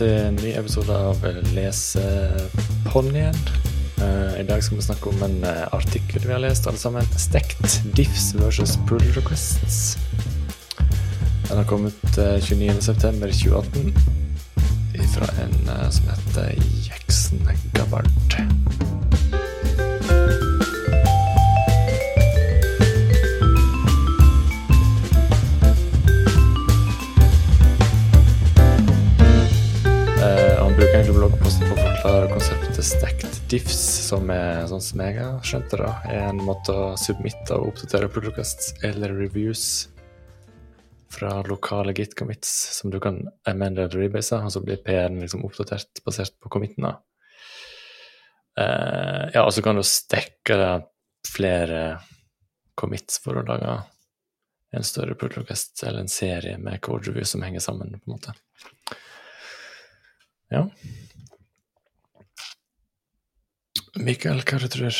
til en ny episode av Leseponnien. Uh, I dag skal vi snakke om en uh, artikkel vi har lest, alle sammen. Stekt diffs versus pull requests. Den har kommet uh, 29.9.2018 fra en som heter Jeksen Gabbard. Konseptet stacked diffs, som er sånn som jeg har skjønt det, da, er en måte å submitte og oppdatere podcasts eller reviews fra lokale git commits som du kan amende eller rebase, og så blir PR-en liksom oppdatert basert på commitene. Uh, ja, og så kan du stekke flere commits for å lage en større request eller en serie med code review som henger sammen, på en måte. Ja. Mikael, hva du tror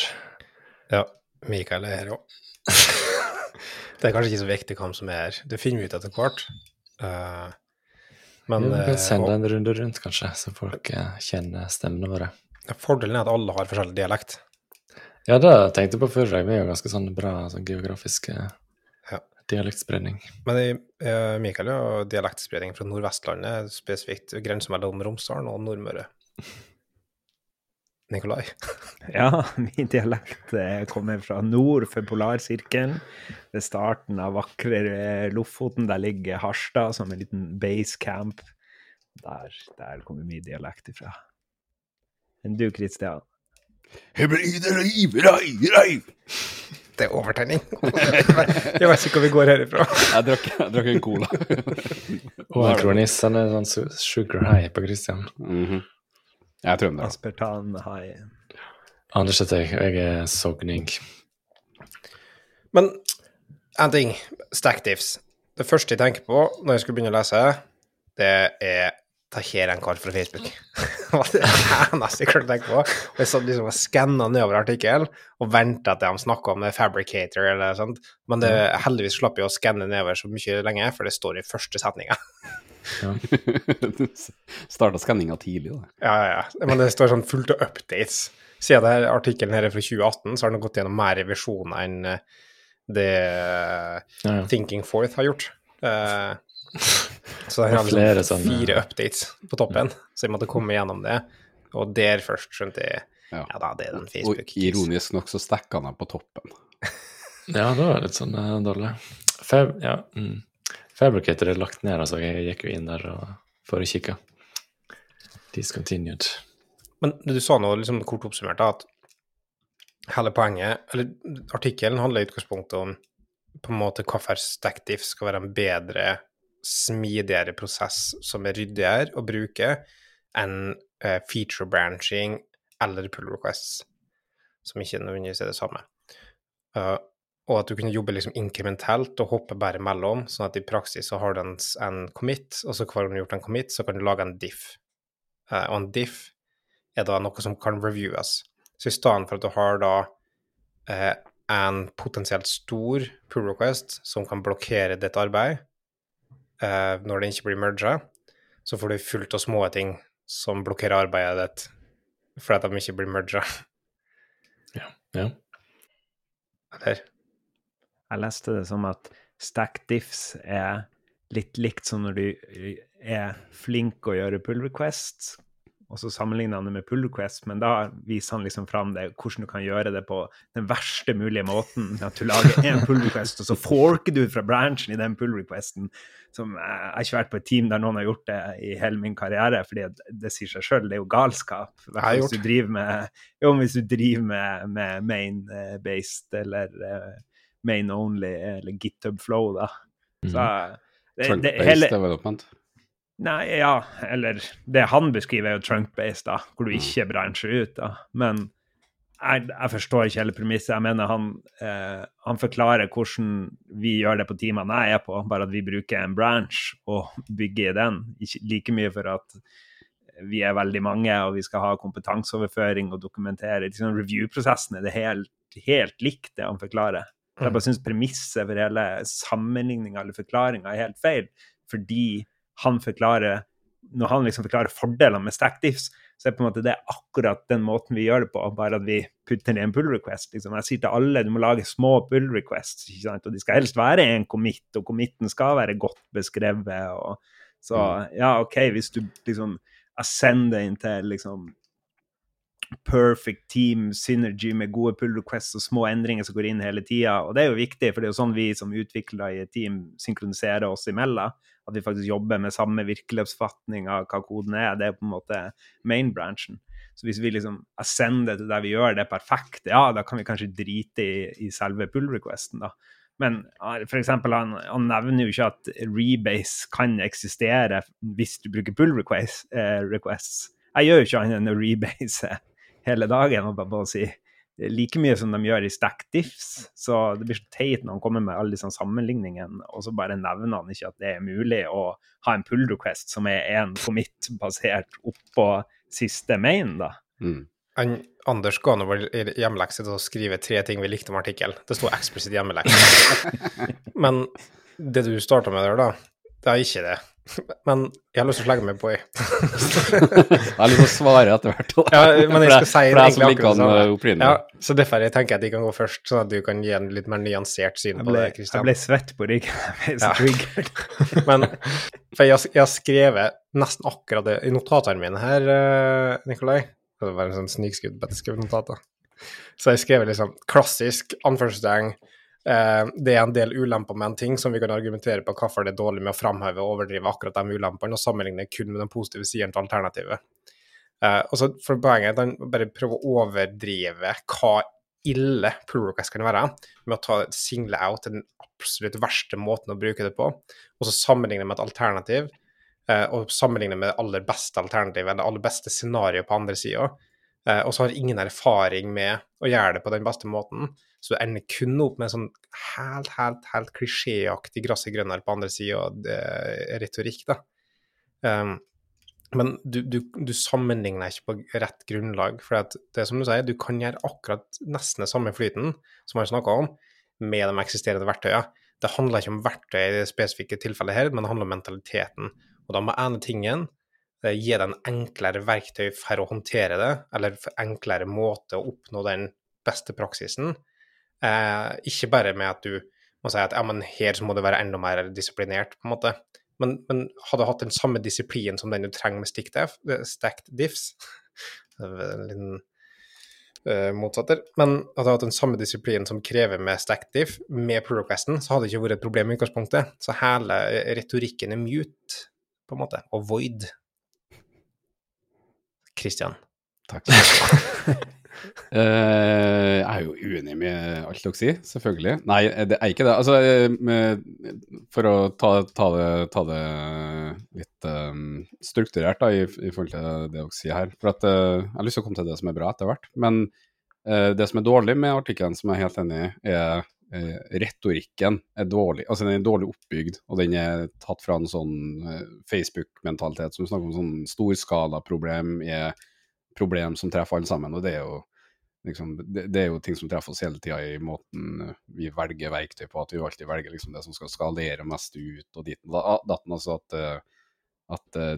Ja, Mikael er her òg. det er kanskje ikke så viktig hvem som er her. Det finner vi ut etter hvert. Uh, men Vi kan sende en runde rundt, kanskje, så folk uh, kjenner stemmene våre. Fordelen er at alle har forskjellig dialekt. Ja, det tenkte jeg på før. Vi er jo ganske sånn bra sånn geografisk ja. dialektspredning. Men uh, Mikael har dialektspredning fra Nordvestlandet, spesifikt grensa mellom Romsdalen og Nordmøre. Nikolai? ja, min dialekt kommer fra nord for polarsirkelen. Ved starten av vakre Lofoten. Der ligger Harstad som en liten base camp. Der, der kommer min dialekt ifra. Men du, Kristian? Det er overtenning. Jeg vet ikke hvor vi går herifra. Jeg drakk, jeg drakk en cola. Og en kronist. Han er sånn sugar high på Kristian. Mm -hmm. Jeg er trønder. Aspertan high. Anders heter jeg, og jeg er sogning. Men en ting. Stackdivs. Det første jeg tenker på når jeg skulle begynne å lese, det er ta her en kar fra Facebook. det var det eneste jeg klarte å tenke på. Og jeg satt liksom og skanna nedover artikkelen og venta til de snakka om Fabricator eller sånt. Men det, heldigvis slapp jeg å skanne nedover så mye lenge, for det står i første setninga. Ja. Starta skanninga tidlig, da. Ja, ja, ja. Men det står sånn fullt av updates. Siden artikkelen her er fra 2018, så har den gått gjennom mer revisjoner enn det ja, ja. Thinking Forth har gjort. Uh, så jeg har liksom fire updates på toppen, så jeg måtte komme gjennom det. Og der først skjønte jeg ja, ja da, det er den Facebook. Og ironisk nok så stikker han på toppen. ja, det var litt sånn uh, dårlig. Fab, ja, mm. Fabricator er lagt ned, altså. Jeg gikk jo inn der og for å kikke. Discontinued. Men du sa nå liksom kort oppsummert at hele poenget, eller artikkelen handler i utgangspunktet om på en måte hvorfor StackDiff skal være en bedre, smidigere prosess som er ryddigere å bruke enn uh, feature branching eller pull requests, som ikke nødvendigvis er det samme. Uh, og at du kunne jobbe liksom inkrementelt og hoppe bare mellom, sånn at i praksis så har du en, en commit, og så hver gang du har gjort en commit, så kan du lage en diff. Uh, og en diff er da noe som kan reviewes. Så i stedet for at du har da uh, en potensielt stor pull request som kan blokkere ditt arbeid uh, når det ikke blir merga, så får du fullt av små ting som blokkerer arbeidet ditt fordi de ikke blir merga. Ja. ja. Eller? Jeg leste det som at stack diffs er litt likt som når du er flink å gjøre pull requests, og så sammenligner han det med pull request, men da viser han liksom fram det, hvordan du kan gjøre det på den verste mulige måten. At du lager én pull request, og så forker du fra branchen i den pull requesten. Som jeg har ikke vært på et team der noen har gjort det i hele min karriere, fordi det sier seg sjøl, det er jo galskap. Hvis du driver med, jo, hvis du driver med, med main-based eller uh, main only eller GitHub Flow, da. Så mm. det, det, hele? Nei, ja, eller det han beskriver, er jo trunk-based, da, hvor du ikke bransjer ut. da. Men jeg, jeg forstår ikke hele premisset. Jeg mener han, eh, han, forklarer hvordan vi gjør det på teamene jeg er på, bare at vi bruker en branch og bygger i den. Ikke like mye for at vi er veldig mange og vi skal ha kompetanseoverføring og dokumentere. Liksom, Review-prosessen er det helt, helt likt, det han forklarer. Jeg bare mm. syns premisset for hele sammenligninga eller forklaringa er helt feil, fordi han forklarer når han liksom forklarer fordelene med stackdifs, så er det på en måte det er akkurat den måten vi gjør det på, bare at vi putter ned en pull request. Liksom. Jeg sier til alle du må lage små pull requests, og de skal helst være en commit, og committen skal være godt beskrevet. Og, så mm. ja, OK, hvis du liksom ascender inn til liksom perfect team synergy med gode pull requests og små endringer som går inn hele tida. Og det er jo viktig, for det er jo sånn vi som utviklere i et team synkroniserer oss imellom. At vi faktisk jobber med samme virkeløpsfatning av hva koden er. Det er på en måte main branchen. Så hvis vi liksom ascender til der vi gjør det perfekt, ja, da kan vi kanskje drite i, i selve pull requesten, da. Men f.eks. Han, han nevner jo ikke at rebase kan eksistere hvis du bruker pull requests. eh, requests. Jeg gjør jo ikke annet enn å rebase hele dagen. og bare si like mye som de gjør i Stack Diffs. Så det blir så teit når han kommer med alle disse sammenligningene, og så bare nevner han ikke at det er mulig å ha en pull request som er en commit basert oppå siste main, da. Mm. Anders ga nå vel hjemmelekse til å skrive tre ting vi likte om artikkelen. Det sto eksplisitt hjemmelekse. Men det du starta med der, da, det er ikke det. Men jeg har lyst til å slenge meg på i. jeg har lyst til å svare etter hvert. ja, men jeg skal si det egentlig akkurat det samme. Ja, så derfor jeg tenker jeg at de kan gå først, sånn at du kan gi en litt mer nyansert syn på det. Kristian. Jeg ble svett på ryggen. Jeg ble så men for jeg, jeg, har skrevet nesten akkurat det i notatene mine her, eh, Nikolai. Det var en sånn snikskudd på at jeg skrev notater. Så jeg skrev liksom klassisk anførselstegn det er en del ulemper med en ting som vi kan argumentere på hvorfor det er dårlig med å framheve og overdrive akkurat de ulempene, og sammenligne kun med den positive siden til alternativet. Eh, og så for Poenget er at han bare prøver å overdrive hva ille pull request kan være, med å ta single out den absolutt verste måten å bruke det på, og så sammenligne med et alternativ, eh, og sammenligne med det aller beste alternativet, det aller beste scenarioet på andre sida, og så har ingen erfaring med å gjøre det på den beste måten. Så du ender kun opp med sånn helt, helt, helt klisjéaktig gresset grønnere på andre sida retorikk, da. Um, men du, du, du, sammenligner ikke på rett grunnlag. For det er som du sier, du kan gjøre akkurat nesten det samme flyten som har snakka om, med de eksisterende verktøyene. Det handler ikke om verktøy i det spesifikke tilfellet her, men det handler om mentaliteten. Og da må ene tingen eh, gi deg en enklere verktøy for å håndtere det, eller enklere måte å oppnå den beste praksisen, Eh, ikke bare med at du må si at ja, men her så må du være enda mer disiplinert, på en måte. Men, men hadde hatt den samme disiplinen som den du trenger med stickdiff, eh, stacked diffs En liten uh, motsatter. Men hadde hatt den samme disiplinen som krever med stacked diff, med pro-requesten, så hadde det ikke vært et problem i utgangspunktet. Så hele retorikken er mute, på en måte, og void. Christian. Takk. Uh, jeg er jo uenig med alt dere sier, selvfølgelig. Nei, det er ikke det. Altså, eh, for å ta, ta, det, ta det, litt um, strukturert da, i, i, forhold til det dere sier her. For at, uh, Jeg har lyst til å komme til det som er bra etter hvert. Men uh, det som er dårlig med artikkelen, som jeg er helt enig i, er retorikken er dårlig. Altså Den er dårlig oppbygd, og den er tatt fra en sånn Facebook-mentalitet som snakker om sånn storskalaproblem. er problem som treffer alle sammen. og det er jo liksom, det, det, er jo ting som treffer oss hele tida i måten eh, vi velger verktøy på. At vi alltid velger liksom det som skal skalere mest ut og dit og datten. Altså at, eh, at uh,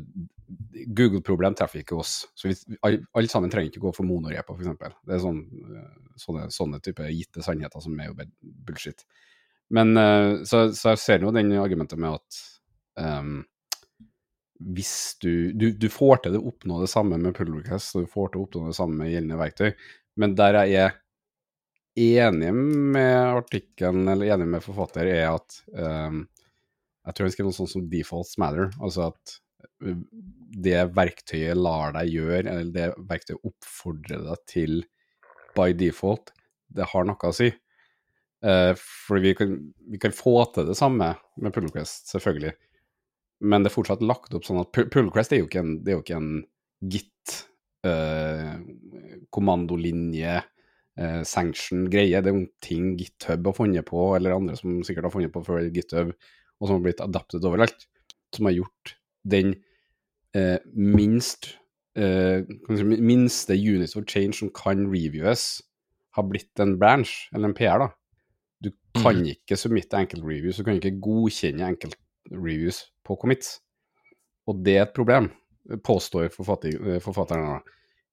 Google-problem treffer ikke oss. Så vi, alle sammen trenger ikke gå for monorepa, f.eks. Det er sånn, sånne, sånne type gitte sannheter som er jo bullshit. Men så, så, jeg ser jo den argumentet med at um, hvis du, du, du får til å oppnå det samme med pull request, og du får til å oppnå det samme med gjeldende verktøy, men der jeg er enig med artikkelen, eller enig med forfatter, er at um, jeg tror han skrev noe sånt som 'defaults matter'. Altså at uh, det verktøyet lar deg gjøre, eller det verktøyet oppfordrer deg til by default, det har noe å si. Uh, for vi kan, vi kan, få til det samme med pull request, selvfølgelig. Men det er fortsatt lagt opp sånn at Pullquest er jo ikke en, det er jo ikke en git eh, kommandolinje, eh, sanction-greie. Det er jo ting GitHub har funnet på, eller andre som sikkert har funnet på før GitHub, og som har blitt adaptet overalt. Som har gjort den eh, minst eh, minste units of change som kan reviewes, har blitt en branch, eller en PR, da. Du kan mm. ikke submitte enkeltreviews, du kan ikke godkjenne enkeltreviews på commits. Og det er et problem, påstår forfatteren. da.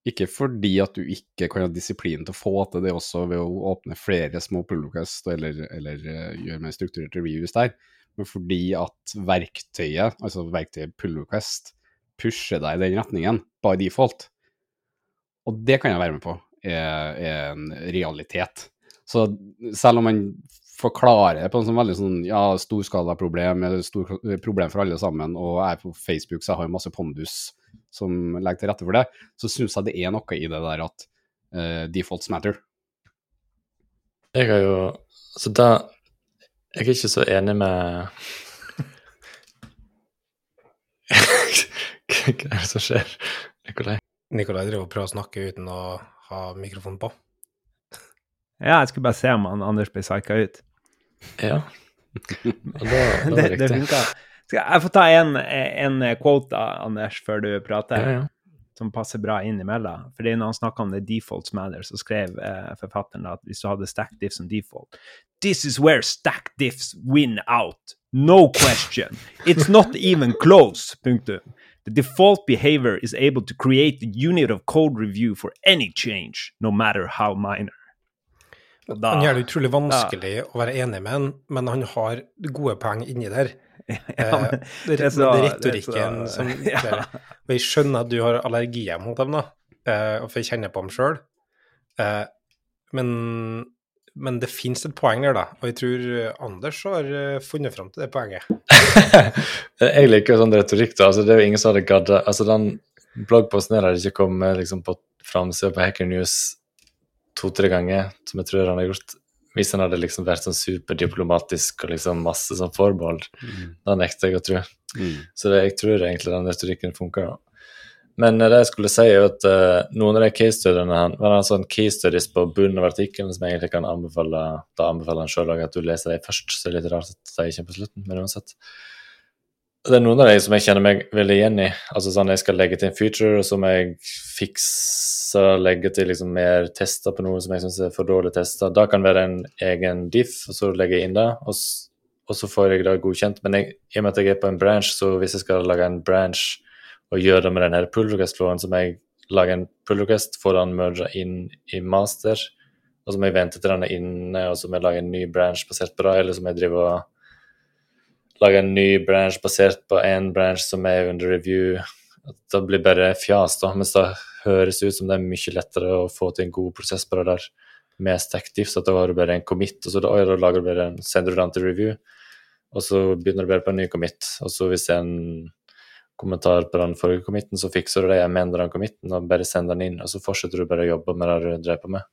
Ikke fordi at du ikke kan ha disiplin til å få til det også ved å åpne flere små pull requests eller, eller uh, gjøre mer strukturerte reviews der, men fordi at verktøyet, altså verktøyet pull request, pusher deg i den retningen by default. Og det kan jeg være med på er, er en realitet. Så selv om man forklarer det på en sånn veldig sånn ja, storskalaproblem, stor problem for alle sammen, og jeg er på Facebook så jeg har jo masse pondus som legger til rette for det, så syns jeg det er noe i det der at uh, defaults matter. Jeg har jo Så da Jeg er ikke så enig med Hva er det som skjer, Nikolai? Nikolai driver og prøver å snakke uten å ha mikrofonen på. Ja, jeg skulle bare se om han Anders ble psyka ut. Ja. Da, da det, det funka. Jeg få ta en, en quote, da, Anders, før du prater? Ja, ja. som passer bra inn imellom. Fordi når han snakka om the defaults matter, så skrev eh, forfatteren at hvis du hadde stack diff som default This is where stack diffs win out. No question. It's not even close. Punktum. The default behavior is able to create a unit of code review for any change, no matter how minor. Da- Han gjør det utrolig vanskelig å være enig med han, men han har gode poeng inni der. Ja, men Eh, det, det er så- det det retorikken så- som ja. Og jeg skjønner at du har allergier mot dem, da, eh, og for jeg kjenner på dem sjøl. Men, men det fins et poeng der, da, og jeg tror Anders har eh, funnet fram til det poenget. jeg liker jo sånn retorikk, da. Altså, det er jo ingen som hadde gadda altså, Den bloggposten her hadde ikke kommet liksom, på framsida på Hacker News to-tre ganger, som jeg tror han har gjort, hvis han hadde liksom vært sånn superdiplomatisk og liksom masse sånn forbehold. Da nekter jeg å tro. Mm. Så det, jeg tror egentlig den retorikken funker. da. Men eh, det jeg skulle si, er at uh, noen av de case-studiene han var det sånn case studies på bunnen av artikkelen som jeg egentlig kan anbefale Da anbefaler han sjøl at du leser dem først, så det er litt rart at de ikke er på slutten, men uansett. Det er noen av de som jeg kjenner meg veldig igjen i. Altså sånn Jeg skal legge til en feature, og så må jeg fikse legge til liksom mer tester på noe som jeg syns er for dårlig testa. Da kan det være en egen diff, og så legger jeg inn det, og, og så får jeg det godkjent. Men jeg, i og med at jeg er på en branch, så hvis jeg skal lage en branch og gjøre det med den her pull request-flowen, så må jeg lage en pull request, få den merga inn i master, og så må jeg vente til den er inne, og så må jeg lage en ny branch basert på det, eller så må jeg drive og lage en ny branch basert på en branch som er under review. Det blir bare fjas, da, mens det høres ut som det er mye lettere å få til en god prosess på det der med stack Så da har du bare en commit, og så da, da lager du bare en, sender du den til review, og så begynner du bare på en ny commit, og så hvis det er en kommentar på den forrige committen, så fikser du det, jeg mener den committen, og bare sender den inn, og så fortsetter du bare å jobbe med det du drev på med,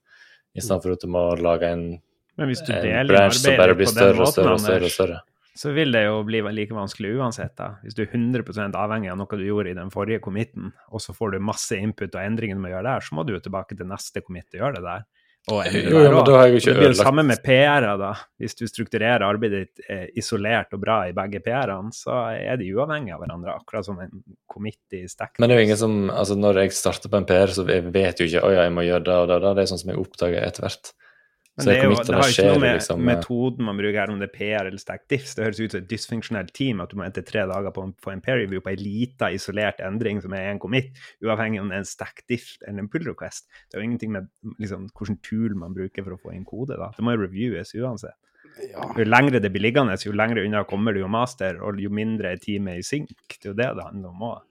i stedet for at du må lage en, en branch som bare blir større og større og større. og større. Så vil det jo bli like vanskelig uansett. da. Hvis du er 100 avhengig av noe du gjorde i den forrige committen, og så får du masse input og endringer du må gjøre der, så må du jo tilbake til neste commit og gjøre det der. Og Jo, jo, men da har jeg jo ikke ødelagt det blir samme med PR-er, da. Hvis du strukturerer arbeidet ditt eh, isolert og bra i begge PR-ene, så er de uavhengige av hverandre, akkurat som en commit i stack. Men det er jo ingen som, altså når jeg starter på en PR, så jeg vet jo ikke ja, jeg må gjøre det og det, og det. Det er sånn som jeg oppdager etter hvert. Men Så det, er jo, det har ikke skjer noe med liksom, eh, metoden man bruker her, om det er PR eller stack diffs. Det høres ut som et dysfunksjonelt team, at du må etter tre dager på en, få en pair review på en lita, isolert endring som er en commit, uavhengig om det er en stack diff eller en pull request. Det er jo ingenting med liksom, hvilken tool man bruker for å få inn kode. da. Det må jo reviewes uansett. Ja. Jo lengre det blir liggende, jo lengre unna kommer du jo master, og jo mindre er teamet i synk. Det er jo det det handler om òg.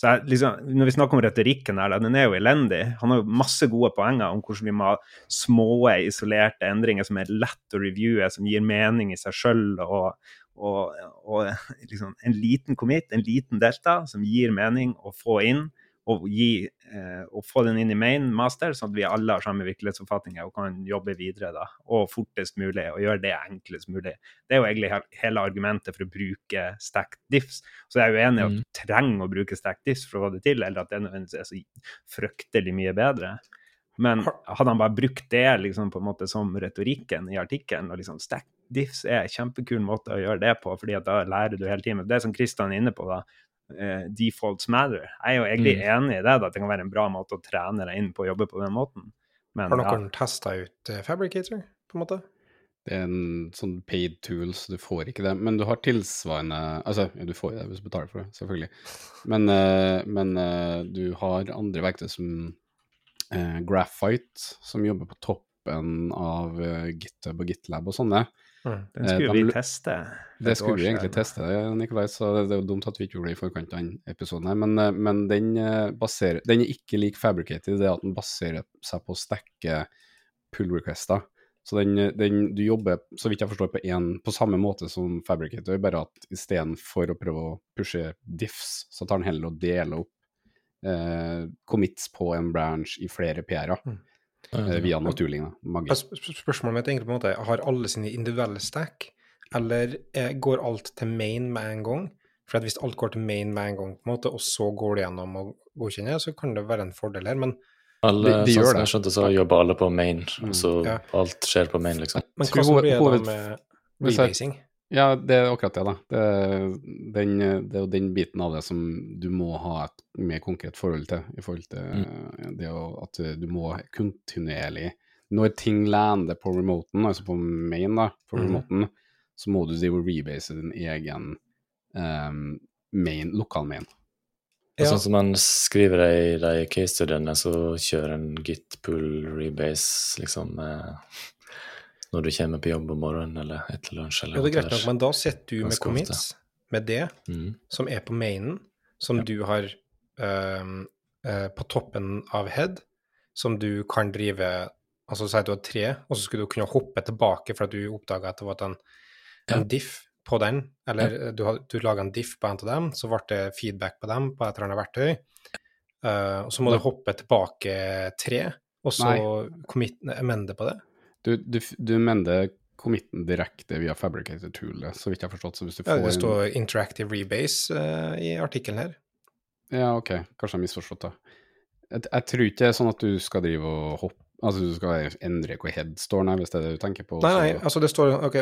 Så jeg, liksom, når vi snakker om retorikken her, den er jo elendig. Han har jo masse gode poenger om hvordan vi må ha små, isolerte endringer som er lett å reviewe, som gir mening i seg sjøl, og, og, og liksom en liten commit, en liten delta, som gir mening å få inn, og, gi, eh, og få den inn i main master, sånn at vi alle har samme virkelighetsoppfatninger og kan jobbe videre da, og fortest mulig, og gjøre det enklest mulig. Det er jo egentlig hele argumentet for å bruke stack diffs. Så jeg er uenig i at Mm. du trenger å bruke stack diffs for å få det til, eller at det nødvendigvis er så fryktelig mye bedre. Men hadde han bare brukt det liksom på en måte som retorikken i artikkelen, og liksom stack diffs er en kjempekul måte å gjøre det på, fordi at da lærer du hele tiden. Det er som Kristian er inne på, da. Eh, defaults matter. Jeg er jo egentlig Mm. enig i det, da, at det kan være en bra måte å trene deg inn på å jobbe på den måten. Men Har ja, noen testa ut eh, Fabricator, på en måte? Det er en sånn paid tool, så du får ikke det. Men du har tilsvarende Altså, ja, du får jo det hvis du betaler for det, selvfølgelig. Men, eh, men eh, du har andre verktøy som eh, Graphite, som jobber på toppen av GitHub og GitLab og sånne. Mm. Den skulle Eh, vi de- teste. Det skulle vi egentlig teste, Nikolai, så det, det er jo dumt at vi ikke gjorde det i forkant av den episoden her. Men, eh, men den, eh, baserer, den er ikke lik Fabricated, det at den baserer seg på å stekke pull requester. Så den, den, du jobber, så vidt jeg forstår, på, en, på samme måte som Fabricator, bare at istedenfor å prøve å pushe diffs, så tar den heller og deler opp eh, commits på en branch i flere PR-er eh, via naturlig magi. Sp- sp- Spørsmålet mitt er egentlig på en måte, har alle sine individuelle stack, eller eh, går alt til main med en gang? For at hvis alt går til main med en gang, på en måte, og så går det gjennom og godkjenner, så kan det være en fordel her. Men, Alle, De- de sånn gjør som jeg skjønte, så jobber alle på main. Mm, Så ja. alt skjer på main, liksom. men hoved- blir da hoved- med rebasing? Ja, det er akkurat det, da. Det, den, det er jo den biten av det som du må ha et mer konkret forhold til. I forhold til mm. det å, at du må kontinuerlig Når ting lander på remoten, altså på main, da, på mm. remoten, så må du drive rebase din egen um, main, lokal main. Ja. Sånn som man skriver det i de case-studiene, så kjører en git pull rebase liksom eh, når du kommer på jobb om morgenen eller etter lunsj. eller Ja, det er greit nok, men da sitter du med commits med det, Mm. som er på mainen, som du har ehm, eh, på toppen av head, som du kan drive Altså si at du har tre, og så skulle du kunne hoppe tilbake for at du oppdaga at det var en, en Ja. diff på den, eller ja. du, du laga en diff på en av dem, så ble det feedback på dem på et eller annet verktøy. Uh, og så må du hoppe tilbake tre, og så commit, amende på det. Du, du, du mender committen direkte via fabricated Tool, så vidt jeg har forstått. Så hvis du Ja, får det en- står interactive rebase uh, i artikkelen her. Ja, ok. Kanskje jeg har misforstått det. Jeg, jeg tror ikke det er sånn at du skal drive og hoppe Altså du skal endre hvor head står, nei, hvis det er det du tenker på. Nei, nei, altså det står ok,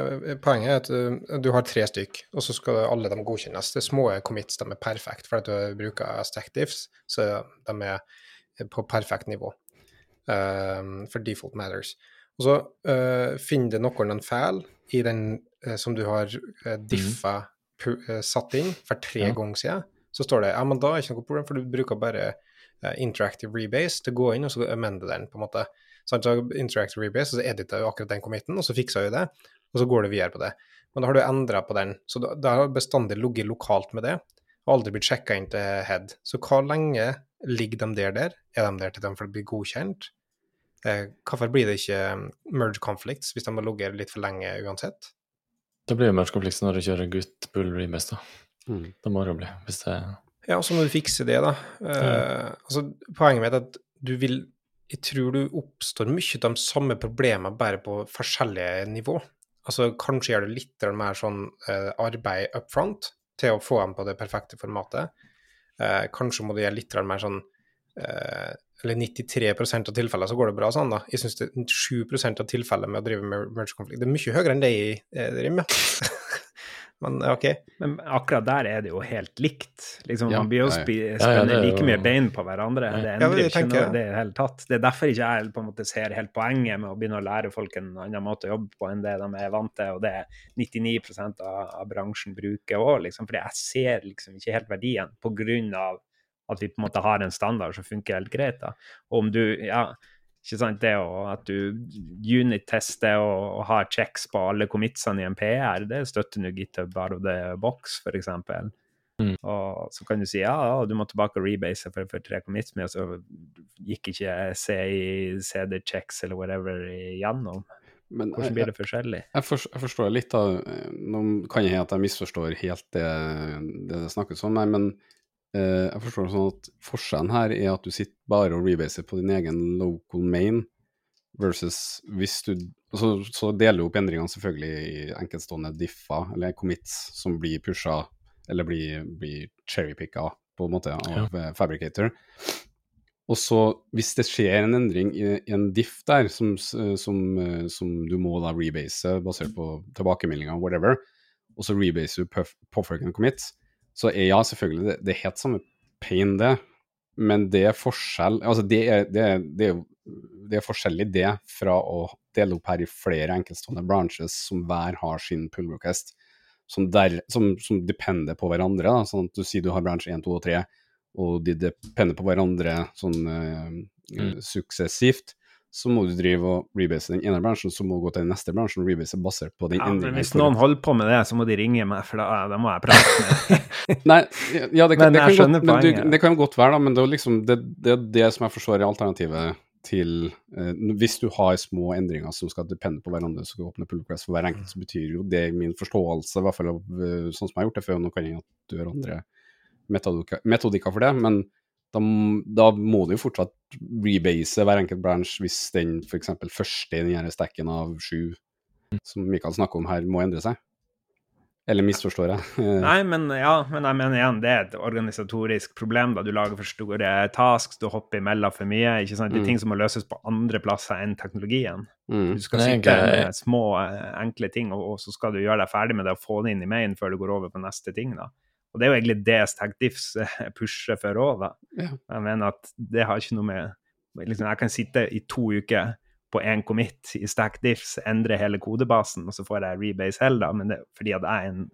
Poenget er at uh, du har tre stykk, og så skal alle de godkjennes. Det små commits, de er perfekt, for at du bruker Stackdiffs, så de er på perfekt nivå. Um, for default matters. Og så uh, finner det noen en feil i den uh, som du har uh, diffa uh, satt inn for tre Ja. ganger siden. Så står det ja, men da er det ikke noe problem, for du bruker bare uh, interactive rebase til å gå inn og så amende den, på en måte. Så interactive rebase, og så editer du akkurat den committen, og så fikser du det, og så går du videre på det. Men da har du endra på den, så da har bestandig ligget lokalt med det, og aldri blitt sjekka inn til head. Så hvor lenge ligger de der der? Er de der til de blir godkjent? Eh, hvorfor blir det ikke um, merge conflicts hvis de har ligget litt for lenge uansett? Det blir jo merge conflicts når du kjører gutt bull rebase, da. Mm. Det må det jo bli, hvis det Ja, og så må du fikse det, da. Eh, altså, poenget mitt er at du vil Jeg tror du oppstår mye av de samme problemene, bare på forskjellige nivå. Altså, kanskje gjør du litt mer sånn uh, arbeid up front til å få dem på det perfekte formatet. Uh, kanskje må du gjøre litt mer sånn eh, Eller 93% av tilfellene så går det bra sånn, da. Jeg syns det er 7% av tilfellene med å drive med merge conflict. Det er mye høyere enn det jeg driver med. Men OK. Men akkurat der er det jo helt likt. Liksom, Ja, man blir jo spenner ja. Like jo- mye bein på hverandre. Det endrer ja, ikke noe det i det hele tatt. Det er derfor ikke jeg på en måte ser helt poenget med å begynne å lære folk en annen måte å jobbe på enn det de er vant til, og det er 99 av, av bransjen bruker òg, liksom. Fordi jeg ser liksom ikke helt verdien på grunn av at vi på en måte har en standard som funker helt greit. da. Og om du, ja, ikke sant, det å, at du unit-tester og, og har checks på alle commitsene i en PR, det støtter nå GitHub out of the box, f.eks. Mm. Og så kan du si ja, ja du må tilbake og rebase for, for tre commits, men så gikk ikke CI, CD checks eller whatever igjennom. Men Hvordan blir det forskjellig? jeg, forstår, jeg forstår litt av Nå kan jeg hende at jeg misforstår helt det det, snakkes om, her, men eh, jeg forstår det sånn at forskjellen her er at du sitter bare og rebaser på din egen local main, versus hvis du Så, så deler du opp endringene selvfølgelig i enkeltstående differ, eller commits, som blir pusha, eller blir, blir cherrypicka på en måte av ja. Fabricator. Og så, hvis det skjer en endring i, en diff der, som, som, eh, som du må da rebase basert på tilbakemeldinger, whatever, og så rebaser du puff- puffer and commit, så er ja, selvfølgelig, det, det er helt samme pain, det, men det er forskjell Altså, det er, det er, det er det er forskjellig det fra å dele opp her i flere enkeltstående branches som hver har sin pull request, som, der, som, som depender på hverandre. Da. Sånn at du sier du har bransje 1, 2 og 3, og de depender på hverandre sånn uh, Mm. suksessivt. Så må du drive og rebase den ene bransjen, så må du gå til den neste bransjen og rebase basert på den Ja, men endringen. hvis noen holder på med det, så må de ringe meg, for da, da må jeg prate med Nei, ja, det kan, det kan, godt, men du, det kan godt være, da, men det er liksom det, det, det som jeg forstår er alternativet til eh, Hvis du har små endringer som skal depende på hverandre, så skal du åpne pull request for hver enkelt, så betyr jo det min forståelse, i hvert fall av eh, sånn som jeg har gjort det før, nå kan jeg at du har andre metodikker for det, men da, da må du jo fortsatt rebase hver enkelt branch hvis den f.eks. første i den stacken av sju, som Mikael snakker om her, må endre seg. Eller misforstår jeg? Nei, men ja, men jeg mener igjen, det er et organisatorisk problem. da Du lager for store tasks, du hopper imellom for mye. ikke sant? Det Mm. er ting som må løses på andre plasser enn teknologien. mm. Du skal sitte med små, eh, enkle ting, og, og så skal du gjøre deg ferdig med det og få det inn i main før du går over på neste ting. da. Og det er jo egentlig det StackDiffs Diffs pusher for òg, da. Ja. Jeg mener at det har ikke noe med liksom, Jeg kan sitte i to uker på én commit i StackDiffs, endre hele kodebasen, og så får jeg rebase hell, da, men det er fordi at jeg er en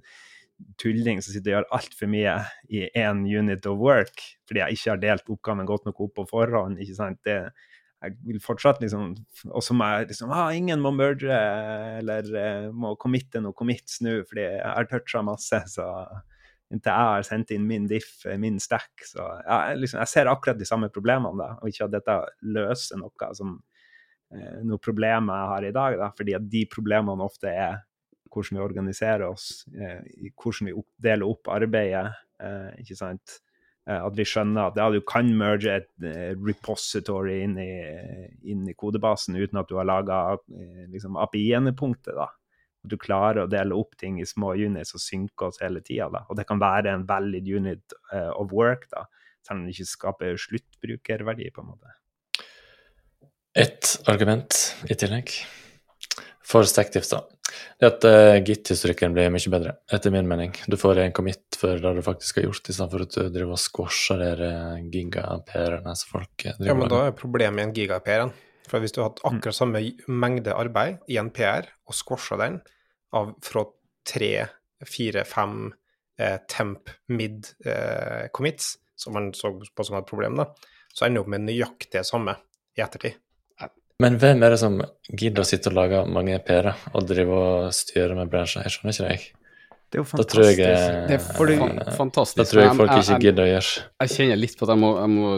tulling som sitter og gjør altfor mye i én unit of work, fordi jeg ikke har delt oppgaven godt nok opp på forhånd. ikke sant? Det, jeg vil fortsatt liksom Og så må jeg liksom ah, Ingen må merge eller eh, må committe noe commits nå, fordi jeg har toucha masse, så inntil jeg har sendt inn min diff, eh, min stack, så jeg liksom, jeg ser akkurat de samme problemene, da, og ikke at dette løser noe som eh, noe problem jeg har i dag, da, fordi at de problemene ofte er hvordan vi organiserer oss, eh, hvordan vi deler opp arbeidet, ikke sant? At vi skjønner at ja, du kan merge et repository inn i, inn i kodebasen uten at du har laga liksom API-endepunktet. da. At du klarer å dele opp ting i små units og synke oss hele tida. Og det kan være en valid unit uh, of work, da, selv om det ikke skaper sluttbrukerverdi. på en måte. Et argument i tillegg for StackDiff, da. Det at uh, Git-historikken blir mye bedre, etter min mening. Du får en commit for det du faktisk har gjort, istedenfor at du driver og squasher de giga-PR-ene som folk eh, driver Ja, men da er problemet i en giga-PR-en. For hvis du har hatt akkurat samme mengde arbeid i en PR, og squasha den av fra tre, fire, fem eh, temp mid eh, commits, som man så på som et problem, da, så ender du opp med nøyaktig det samme i ettertid. Men hvem er det som gidder å sitte og lage mange PR-er og drive og styre med bransjer? Jeg skjønner ikke det, jeg. Det er jo Da tror jeg fantastisk. eh, Det er fordi- fa fantastisk. Da tror jeg folk ikke gidder å gjøre jeg kjenner litt på at jeg må, jeg må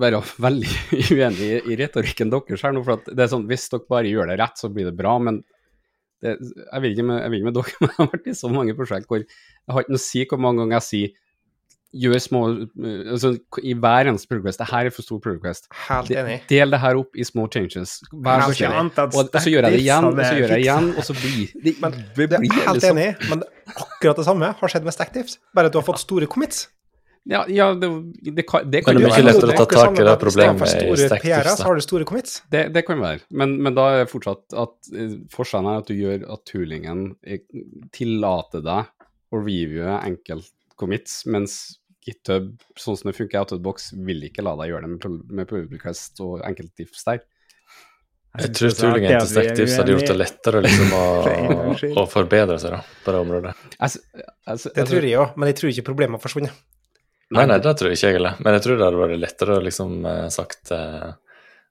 være veldig uenig i, i retorikken deres her nå. For at det er sånn, hvis dere bare gjør det rett, så blir det bra. Men det, jeg vil ikke med, jeg vil ikke med dere, men jeg har vært i så mange prosjekt hvor jeg har ikke noe å si hvor mange ganger jeg sier gjør små altså, I hver eneste pull request. Det her er for stor pull request. Helt enig. Del det her opp i små changes. Hver. Og, og så gjør jeg det igjen, og så gjør jeg det igjen, og så blir det, Men det Det er helt liksom- enig, men akkurat det samme har skjedd med Stackdifs, bare at du har fått store commits. Ja, ja det, det, kan, det kan Men det er mye lettere å ta tak i det problemet i så har du store commits. Det, det kan være, men, men da er fortsatt at eh, forskjellen er at du gjør at toolingen eh, tillater deg å reviewe enkeltcommits, mens GitHub, sånn som det funker i box, vil ikke la deg gjøre det med, med pull request og enkeltdiffs der. Jeg tror toolingen til StackDiffs hadde gjort det lettere liksom, å, å forbedre seg da, på det området. Altså, altså, Det tror jeg òg, men jeg tror ikke problemet har forsvunnet. Nei, nei, det tror jeg ikke egentlig. Men jeg tror det hadde vært lettere å liksom eh, sagt eh,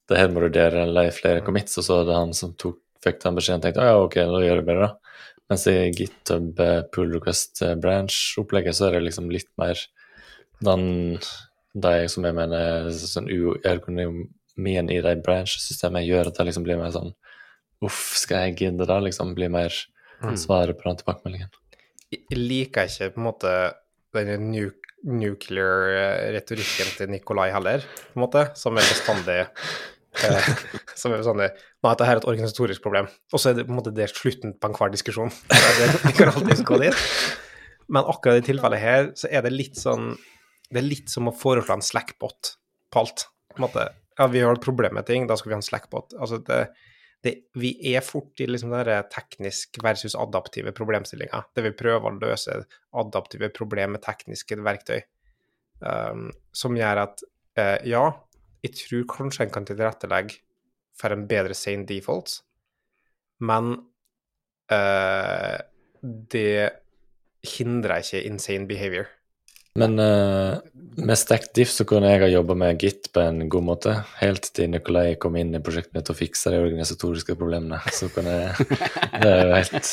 det her må du dele eller flere commits, og så hadde han som tok, fikk den beskjeden tenkte «Å ja, ok, da gjør jeg bedre da. Mens i GitHub eh, pull request branch-opplegget så er det liksom litt mer den de som jeg mener sånn uergonomien i de branch-systemene gjør at det liksom blir mer sånn Uff, skal jeg gidde det? Liksom blir mer Mm. svaret på den tilbakemeldingen. Jeg jeg liker ikke på en måte den nu nuclear-retorikken til Nikolai heller, på en måte, som er bestandig eh, som er bestandig Nei, dette er et organisatorisk problem. Og så er det på en måte det slutten på enhver diskusjon. Det, kan alltid gå dit. Men akkurat i tilfellet her, så er det litt sånn Det er litt som å foreslå en slackbot på alt. På en måte, ja, vi har et problem med ting, da skal vi ha en slackbot. Altså, det, det, vi er fort i liksom den teknisk versus adaptive problemstillinga, der vi prøver å løse adaptive problemer med tekniske verktøy, um, som gjør at uh, ja, jeg tror kanskje en kan tilrettelegge for en bedre sane default, men uh, det hindrer ikke insane behavior. Men uh, med Stacked Diff så kunne jeg ha jobba med Git på en god måte, helt til Nikolai kom inn i prosjektet mitt og fiksa de organisatoriske problemene. Så kunne jeg Det er jo helt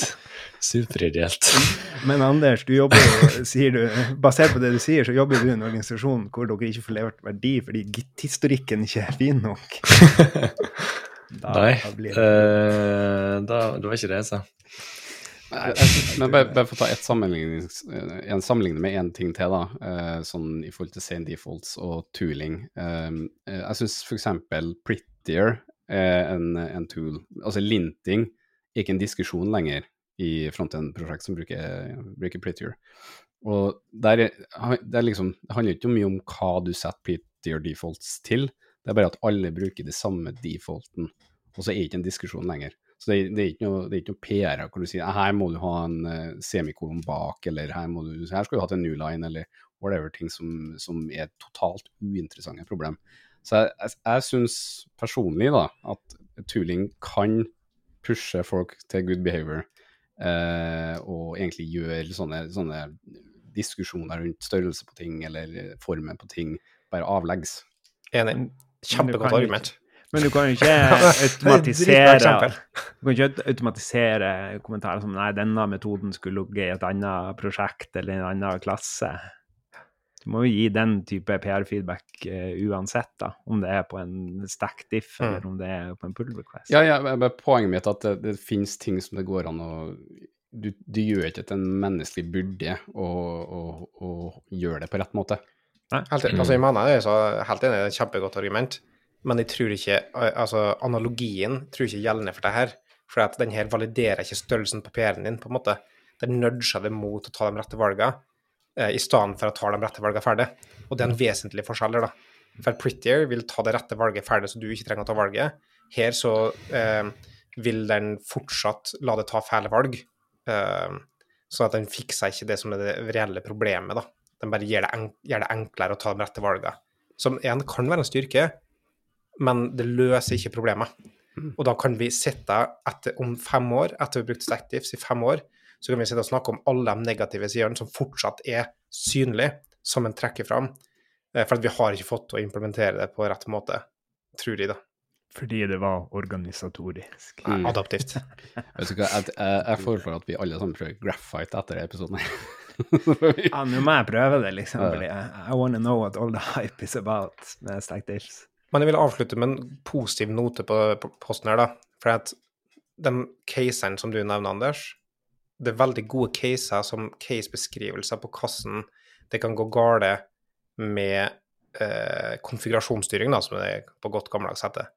superideelt. Men Anders, du jobber jo, sier du, basert på det du sier, så jobber du i en organisasjon hvor dere ikke får levert verdi fordi Git-historikken ikke er fin nok. Da, Nei, da blir det Uh, da, det var ikke det jeg sa. Men bare, bare for å ta et sammenlignings, eh, en sammenligning med én ting til, da, eh, sånn i forhold til sane defaults og tooling. Eh, eh, jeg syns f.eks. Prettier er en, en tool. Altså linting er ikke en diskusjon lenger i frontend-prosjekt som bruker, bruker Prettier. Og der, er- det, liksom, det handler ikke mye om hva du setter Prettier defaults til, det er bare at alle bruker de samme defaulten, og så er det ikke en diskusjon lenger. Så det, det er ikke noe, det er ikke noe PR hvor du sier her må du ha en eh, semikolon bak, eller her, må du, her skal du ha en new line, eller whatever, ting som, som er totalt uinteressante problem. Så jeg, jeg, jeg syns personlig da, at tooling kan pushe folk til good behavior, eh, og egentlig gjøre sånne, sånne diskusjoner rundt størrelse på ting, eller formen på ting, bare avleggs. Enig. Kjempegodt argument. Men du kan jo ikke automatisere. Du kan ikke automatisere kommentarer som nei, denne metoden skulle ligget i et annet prosjekt eller en annen klasse. Du må jo gi den type PR-feedback uh, uansett, da, om det er på en stack diff Mm. eller om det er på en pull request. Ja, ja, men Poenget mitt er at det, det finnes ting som det går an å Du, du gjør ikke at en menneskelig burde å, å, å gjøre det på rett måte. Helt, altså, jeg mener det er så helt enig, det er et kjempegodt argument, men jeg tror ikke altså, analogien tror ikke gjeldende for det her. For at den her validerer ikke størrelsen på PR-en din, på en måte. Den nudger deg mot å ta de rette valgene, eh, i stedet for å ta de rette valgene ferdig. Og det er en vesentlig forskjell da. For Prettier vil ta det rette valget ferdig, så du ikke trenger å ta valget. Her så eh, vil den fortsatt la det ta fæle valg, eh, sånn at den fikser ikke det som er det reelle problemet, da. Den bare gjør det, gjør det enklere å ta de rette valgene. Som igjen kan være en styrke, men det løser ikke problemet. Og da kan vi sitte etter, om fem år, etter vi har brukt Stackdifs i fem år, så kan vi sitte og snakke om alle de negative sidene som fortsatt er synlige, som en trekker fram. Eh, For at vi har ikke fått til å implementere det på rett måte, tror de, da. Fordi det var organisatorisk. Mm. Adaptivt. Vet du hva, jeg, jeg, foreslår at vi alle sammen prøver graphite etter episoden. Ja, nå må jeg prøve det, liksom. Ja. Fordi I, I wanna know what all the hype is about med stack diffs. Men jeg vil avslutte med en positiv note på, posten her, da. For at den casen som du nevner, Anders, det er veldig gode caser som case-beskrivelser på hvordan det kan gå gale med eh, konfigurasjonsstyring, da, som det er på godt gammeldags heter.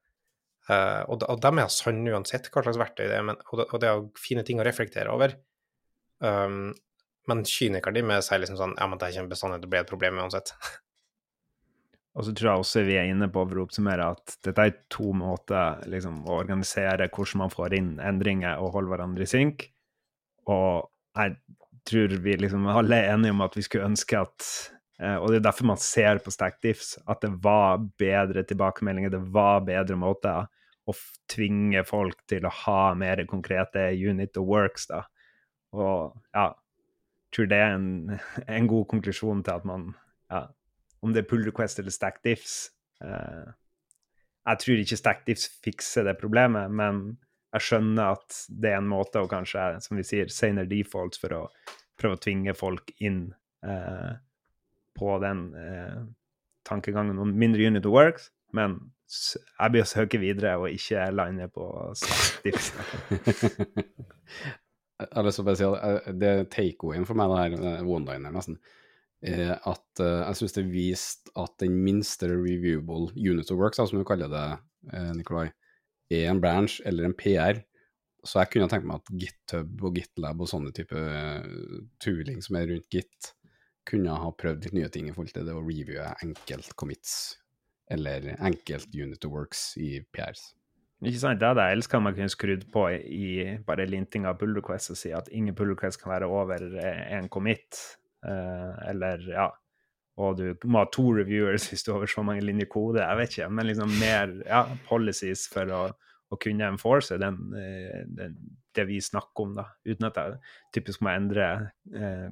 Eh, og, de- og de er sanne uansett hva slags verktøy det er, men, og, og det er fine ting å reflektere over. Um, men kynikeren din sier liksom sånn Ja, men det er ikke bestandig det blir et problem uansett. Og så tror jeg også vi er inne på for å oppsummere at dette er to måter liksom, å organisere hvordan man får inn endringer og holde hverandre i synk. Og jeg tror vi liksom alle er enige om at vi skulle ønske at eh, Og det er derfor man ser på StackDiffs at det var bedre tilbakemeldinger, det var bedre måter å tvinge folk til å ha mer konkrete unit og works, da. Og ja, jeg tror det er en, en god konklusjon til at man ja, om det er pull request eller stack diffs. Uh, jeg tror ikke stack diffs fikser det problemet, men jeg skjønner at det er en måte å kanskje, som vi sier, senere defaults for å prøve å tvinge folk inn uh, på den uh, tankegangen om mindre unit of works, men jeg blir å søke videre og ikke lande på stack diffs. Jeg har lyst til å bare si at det er take-awayen for meg, det her one-liner nesten, er at eh, jeg syns det viste at den minste reviewable unit of work, da, som du kaller det, eh, Nikolai, er en branch eller en PR. Så jeg kunne tenkt meg at GitHub og GitLab og sånne type eh, tooling som er rundt Git, kunne ha prøvd litt nye ting i forhold til det å reviewe enkelt commits eller enkelt unit of works i PRs. Ikke sant? Det hadde jeg elska om jeg kunne skrudd på i bare linting av pull request og si at ingen pull request kan være over eh, en commit. Eh, eller ja og du må ha to reviewers hvis du har over så mange linjer kode. Jeg vet ikke, men liksom mer ja, policies for å, å kunne enforce den, eh, den, det vi snakker om, da. Uten at jeg typisk må endre eh,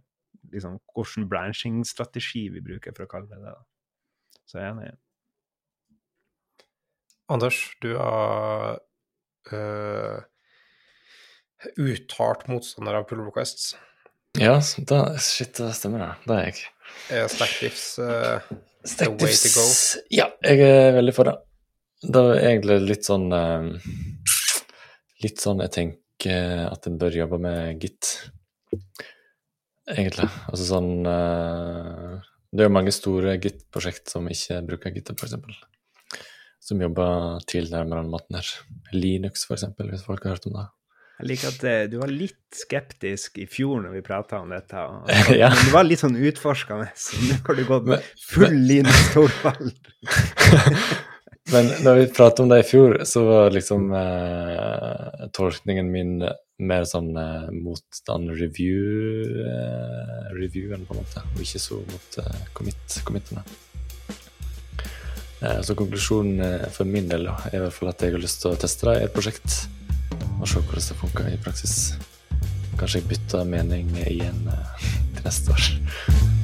liksom, hvilken branching-strategi vi bruker for å kalle det det. da. Så jeg er enig. Anders, du er øh, uttalt motstander av pull requests. Ja, da, shit, det stemmer det. Det er jeg. Er Stackdifs uh, the way to go? Ja, jeg er veldig for det. Det er egentlig litt sånn uh, Litt sånn jeg tenker at en bør jobbe med Git, egentlig. Altså sånn eh, Det er jo mange store Git-prosjekt som ikke bruker Git, f.eks. Som jobber tilnærmet den måten her. Linux, f.eks., hvis folk har hørt om det. Jeg liker at eh, du var litt skeptisk i fjor når vi prata om dette. og- Ja. Men du var litt sånn utforskende. så Nå har du gått Men- full Linus Torvald. Men når vi pratet om det i fjor, så var liksom eh, tolkningen min mer sånn eh, mot den review, eh, reviewen, på en måte, og ikke så mot eh, commit, committene. Eh, så konklusjonen eh, for min del er i hvert fall at jeg har lyst til å teste det i et prosjekt, og se hvordan det funker i praksis. Kanskje jeg bytter mening igjen eh, til neste år.